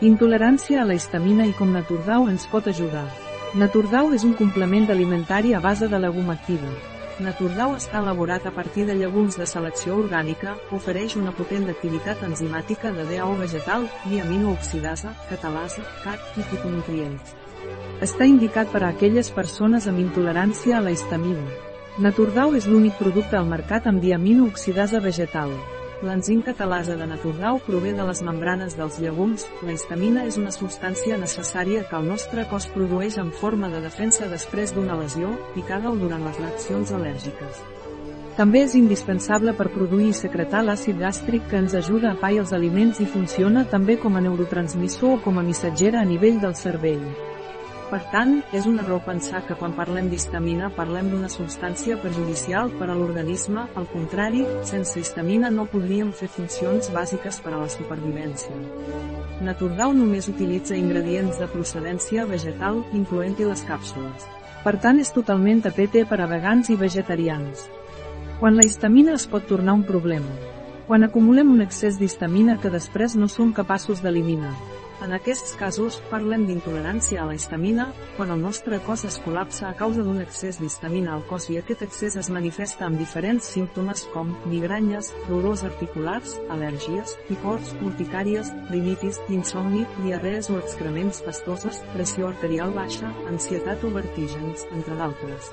Intolerància a la histamina i com Naturdau ens pot ajudar. Naturdau és un complement alimentari a base de legum activa. Naturdau està elaborat a partir de llegums de selecció orgànica, ofereix una potent activitat enzimàtica de DAO vegetal, diaminooxidasa, catalasa, CAT i fitonutrients. Està indicat per a aquelles persones amb intolerància a la histamina. Naturdau és l'únic producte al mercat amb diaminooxidasa vegetal. L'enzim catalasa de Naturdau prové de les membranes dels llegums, la histamina és una substància necessària que el nostre cos produeix en forma de defensa després d'una lesió, picada o durant les reaccions al·lèrgiques. També és indispensable per produir i secretar l'àcid gàstric que ens ajuda a pair els aliments i funciona també com a neurotransmissor o com a missatgera a nivell del cervell. Per tant, és un error pensar que quan parlem d'histamina parlem d'una substància perjudicial per a l'organisme, al contrari, sense histamina no podríem fer funcions bàsiques per a la supervivència. Naturdau només utilitza ingredients de procedència vegetal, incloent-hi les càpsules. Per tant és totalment APT per a vegans i vegetarians. Quan la histamina es pot tornar un problema. Quan acumulem un excés d'histamina que després no som capaços d'eliminar. En aquests casos, parlem d'intolerància a la histamina, quan el nostre cos es col·lapsa a causa d'un excés d'histamina al cos i aquest excés es manifesta amb diferents símptomes com migranyes, dolors articulars, al·lèrgies, picors, urticàries, rinitis, insomni, diarrees o excrements pastoses, pressió arterial baixa, ansietat o vertígens, entre d'altres.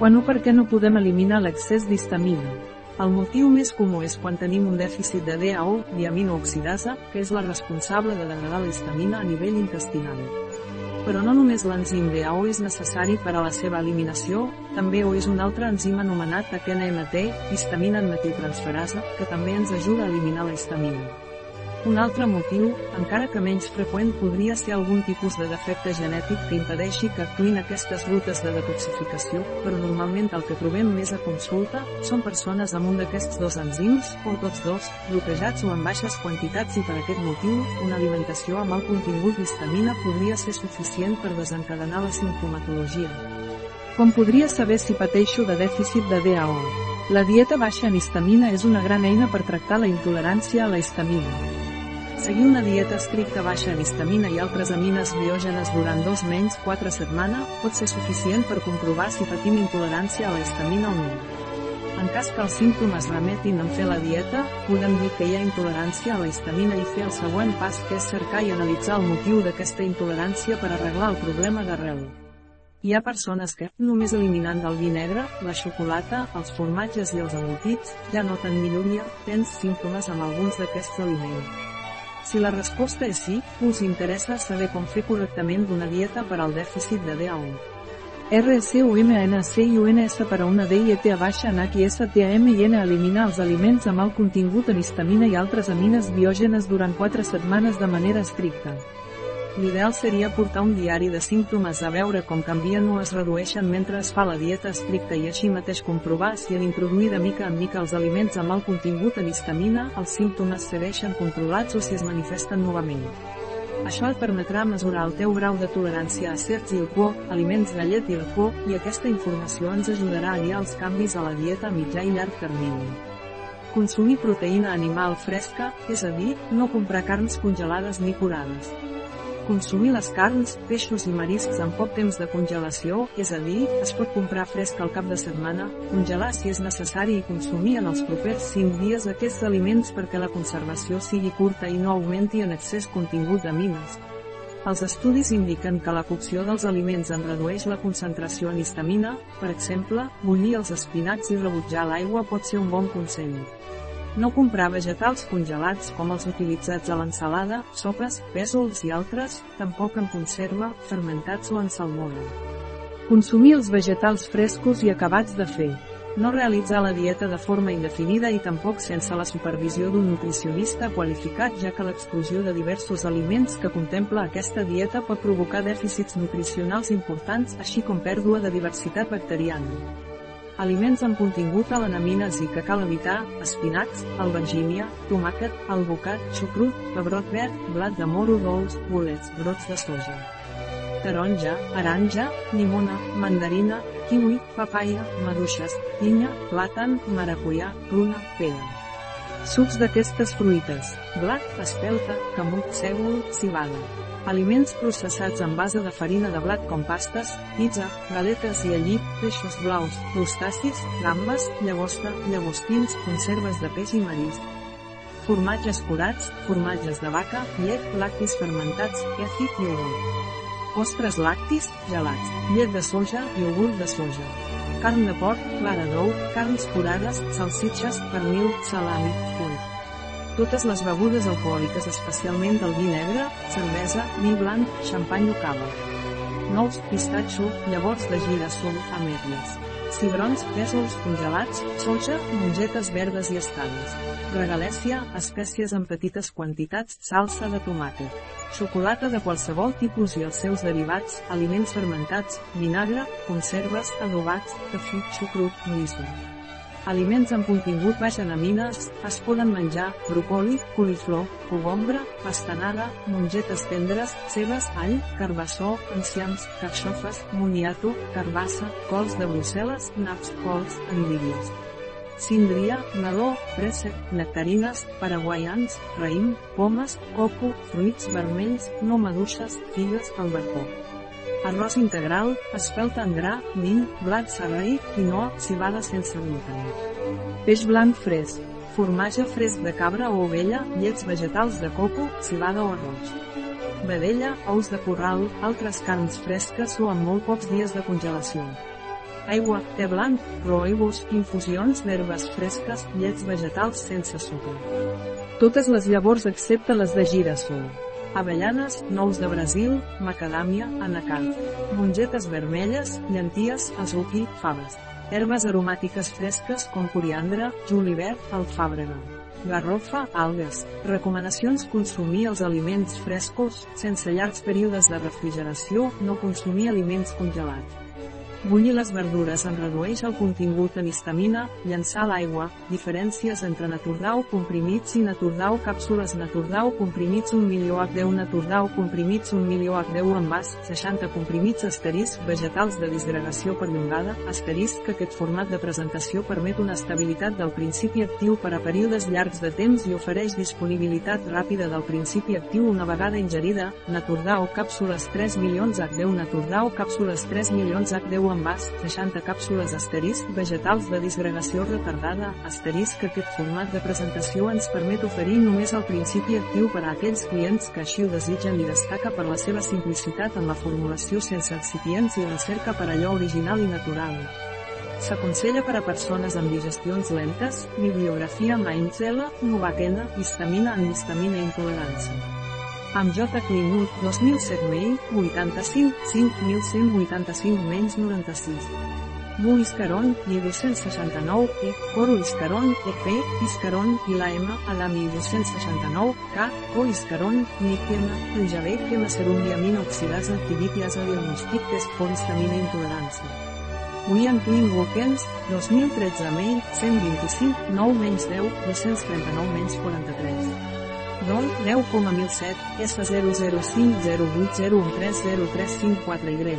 Quan o per què no podem eliminar l'excés d'histamina? El motiu més comú és quan tenim un dèficit de DAO, diaminooxidasa, que és la responsable de degradar l'estamina a nivell intestinal. Però no només l'enzim DAO és necessari per a la seva eliminació, també ho és un altre enzim anomenat AKNMT, histamina metiltransferasa, que també ens ajuda a eliminar la histamina. Un altre motiu, encara que menys freqüent podria ser algun tipus de defecte genètic que impedeixi que actuïn aquestes rutes de detoxificació, però normalment el que trobem més a consulta són persones amb un d'aquests dos enzims, o tots dos, bloquejats o en baixes quantitats i per aquest motiu, una alimentació amb alt contingut d'histamina podria ser suficient per desencadenar la simptomatologia. Com podria saber si pateixo de dèficit de DAO? La dieta baixa en histamina és una gran eina per tractar la intolerància a la histamina. Seguir una dieta estricta baixa en histamina i altres amines biògenes durant dos menys 4 setmanes pot ser suficient per comprovar si patim intolerància a la histamina o no. En cas que els símptomes remetin en fer la dieta, podem dir que hi ha intolerància a la histamina i fer el següent pas que és cercar i analitzar el motiu d'aquesta intolerància per arreglar el problema d'arrel. Hi ha persones que, només eliminant el vi negre, la xocolata, els formatges i els embotits, ja noten milloria, tens símptomes amb alguns d'aquests aliments. Si la resposta és sí, us interessa saber com fer correctament d'una dieta per al dèficit de DA1. RSUMNC i UNS per a una dieta baixa en HSTAM i N eliminar els aliments amb alt contingut en histamina i altres amines biògenes durant 4 setmanes de manera estricta. L'ideal seria portar un diari de símptomes a veure com canvien o es redueixen mentre es fa la dieta estricta i així mateix comprovar si en introduir de mica en mica els aliments amb alt contingut en histamina, els símptomes segueixen controlats o si es manifesten novament. Això et permetrà mesurar el teu grau de tolerància a certs i el por, aliments de llet i el por, i aquesta informació ens ajudarà a guiar els canvis a la dieta a mitjà i llarg termini. Consumir proteïna animal fresca, és a dir, no comprar carns congelades ni curades. Consumir les carns, peixos i mariscs en poc temps de congelació, és a dir, es pot comprar fresc al cap de setmana, congelar si és necessari i consumir en els propers 5 dies aquests aliments perquè la conservació sigui curta i no augmenti en excés contingut d'amines. Els estudis indiquen que la cocció dels aliments en redueix la concentració en histamina, per exemple, bullir els espinacs i rebutjar l'aigua pot ser un bon consell. No comprar vegetals congelats com els utilitzats a l'ensalada, sopes, pèsols i altres, tampoc en conserva, fermentats o en salmona. Consumir els vegetals frescos i acabats de fer. No realitzar la dieta de forma indefinida i tampoc sense la supervisió d'un nutricionista qualificat ja que l'exclusió de diversos aliments que contempla aquesta dieta pot provocar dèficits nutricionals importants així com pèrdua de diversitat bacteriana. Aliments amb contingut a l'anamines i que cal evitar, espinacs, albergínia, tomàquet, albocat, xucrut, pebrot verd, blat de moro dolç, bolets, brots de soja. Taronja, aranja, llimona, mandarina, kiwi, papaya, maduixes, pinya, plàtan, maracuyà, pruna, pera. Sucs d'aquestes fruites, blat, espelta, camut, sègol, cibada. Aliments processats en base de farina de blat com pastes, pizza, galetes i allit, peixos blaus, crustacis, gambes, llagosta, llagostins, conserves de peix i marisc. Formatges curats, formatges de vaca, llet, lactis fermentats, i iogurt. Ostres lactis, gelats, llet de soja, iogurt de soja carn de porc, clara d'ou, carns curades, salsitxes, pernil, salami, full. Totes les begudes alcohòliques especialment del vi negre, cervesa, vi blanc, xampany o cava. Nous, pistatxo, llavors de girassol, ametlles. Cigrons, pèsols, congelats, soja, mongetes verdes i estades. Regalèsia, espècies en petites quantitats, salsa de tomàquet xocolata de qualsevol tipus i els seus derivats, aliments fermentats, vinagre, conserves, adobats, cafè, xucrut, muisme. Aliments amb contingut baix en amines, es poden menjar, brocoli, coliflor, cogombre, pastanaga, mongetes tendres, cebes, all, carbassó, enciams, carxofes, moniato, carbassa, cols de Brussel·les, naps, cols, endívies síndria, meló, préssec, nectarines, paraguaians, raïm, pomes, coco, fruits vermells, no maduixes, figues, albercó. Arròs integral, espelta en gra, mill, blat sarraí, quinoa, cibada sense gluten. Peix blanc fresc, formatge fresc de cabra o ovella, llets vegetals de coco, cibada o arròs. Vedella, ous de corral, altres carns fresques o amb molt pocs dies de congelació aigua, te blanc, rooibos, infusions d'herbes fresques, llets vegetals sense sucre. Totes les llavors excepte les de girassol. Avellanes, nous de Brasil, macadàmia, anacat. Mongetes vermelles, llenties, azuki, faves. Herbes aromàtiques fresques com coriandre, julivert, alfàbrega. Garrofa, algues. Recomanacions consumir els aliments frescos, sense llargs períodes de refrigeració, no consumir aliments congelats. Bullir les verdures en redueix el contingut en histamina, llançar l'aigua, diferències entre Naturdau comprimits i Naturdau càpsules Naturdau comprimits 1 milió H10 Naturdau comprimits 1 milió H10 en vas, 60 comprimits asterisc vegetals de disgregació perllongada, asterisc que aquest format de presentació permet una estabilitat del principi actiu per a períodes llargs de temps i ofereix disponibilitat ràpida del principi actiu una vegada ingerida, Naturdau càpsules 3 milions H10 Naturdau càpsules 3 milions H10 envàs, 60 càpsules asterisc vegetals de disgregació retardada, asterisc que aquest format de presentació ens permet oferir només el principi actiu per a aquells clients que així ho desitgen i destaca per la seva simplicitat en la formulació sense excipients i recerca per allò original i natural. S'aconsella per a persones amb digestions lentes, bibliografia Mainzela, Novaquena, histamina en histamina intolerància amb J. Clinwood 2007 mail 85 5185 menys 96. Bu Iscaron, i 269, E, Coro Iscaron, EP, Iscaron, i la M, Alami 269, K, O Iscaron, Niquema, Enjavé, Quema Serum i Aminoxidasa, Tibipiasa Diagnòstic Test for Histamina Intolerància. William Twin Wilkins, 2013 mail 125, 9 menys 10, 239 menys 43. DOL 10,1007 S005080130354Y.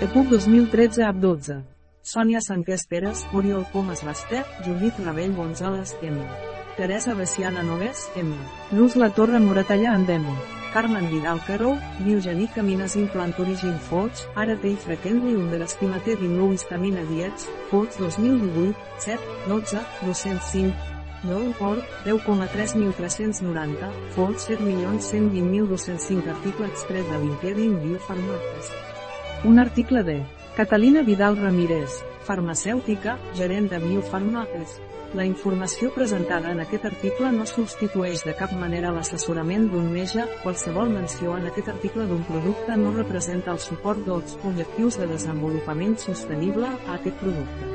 EPUC 2013 AB 12. Sònia Sanqués Peres, Oriol Comas Bastet, Judit Rabell González M. Teresa Bessiana Nogués M. Luz La Torre Moratalla Andemo. Carmen Vidal Caró, Biogenic Camines Implant Origin Foods, ara té i freqüently un de histamina diets, Foods 2018, 7, 12, 205, Noun Port, 10,3390, Ford 7.120.205 article extret de LinkedIn Biofarmacas. Un article de Catalina Vidal Ramírez, farmacèutica, gerent de Biofarmacas. La informació presentada en aquest article no substitueix de cap manera l'assessorament d'un metge, qualsevol menció en aquest article d'un producte no representa el suport dels objectius de desenvolupament sostenible a aquest producte.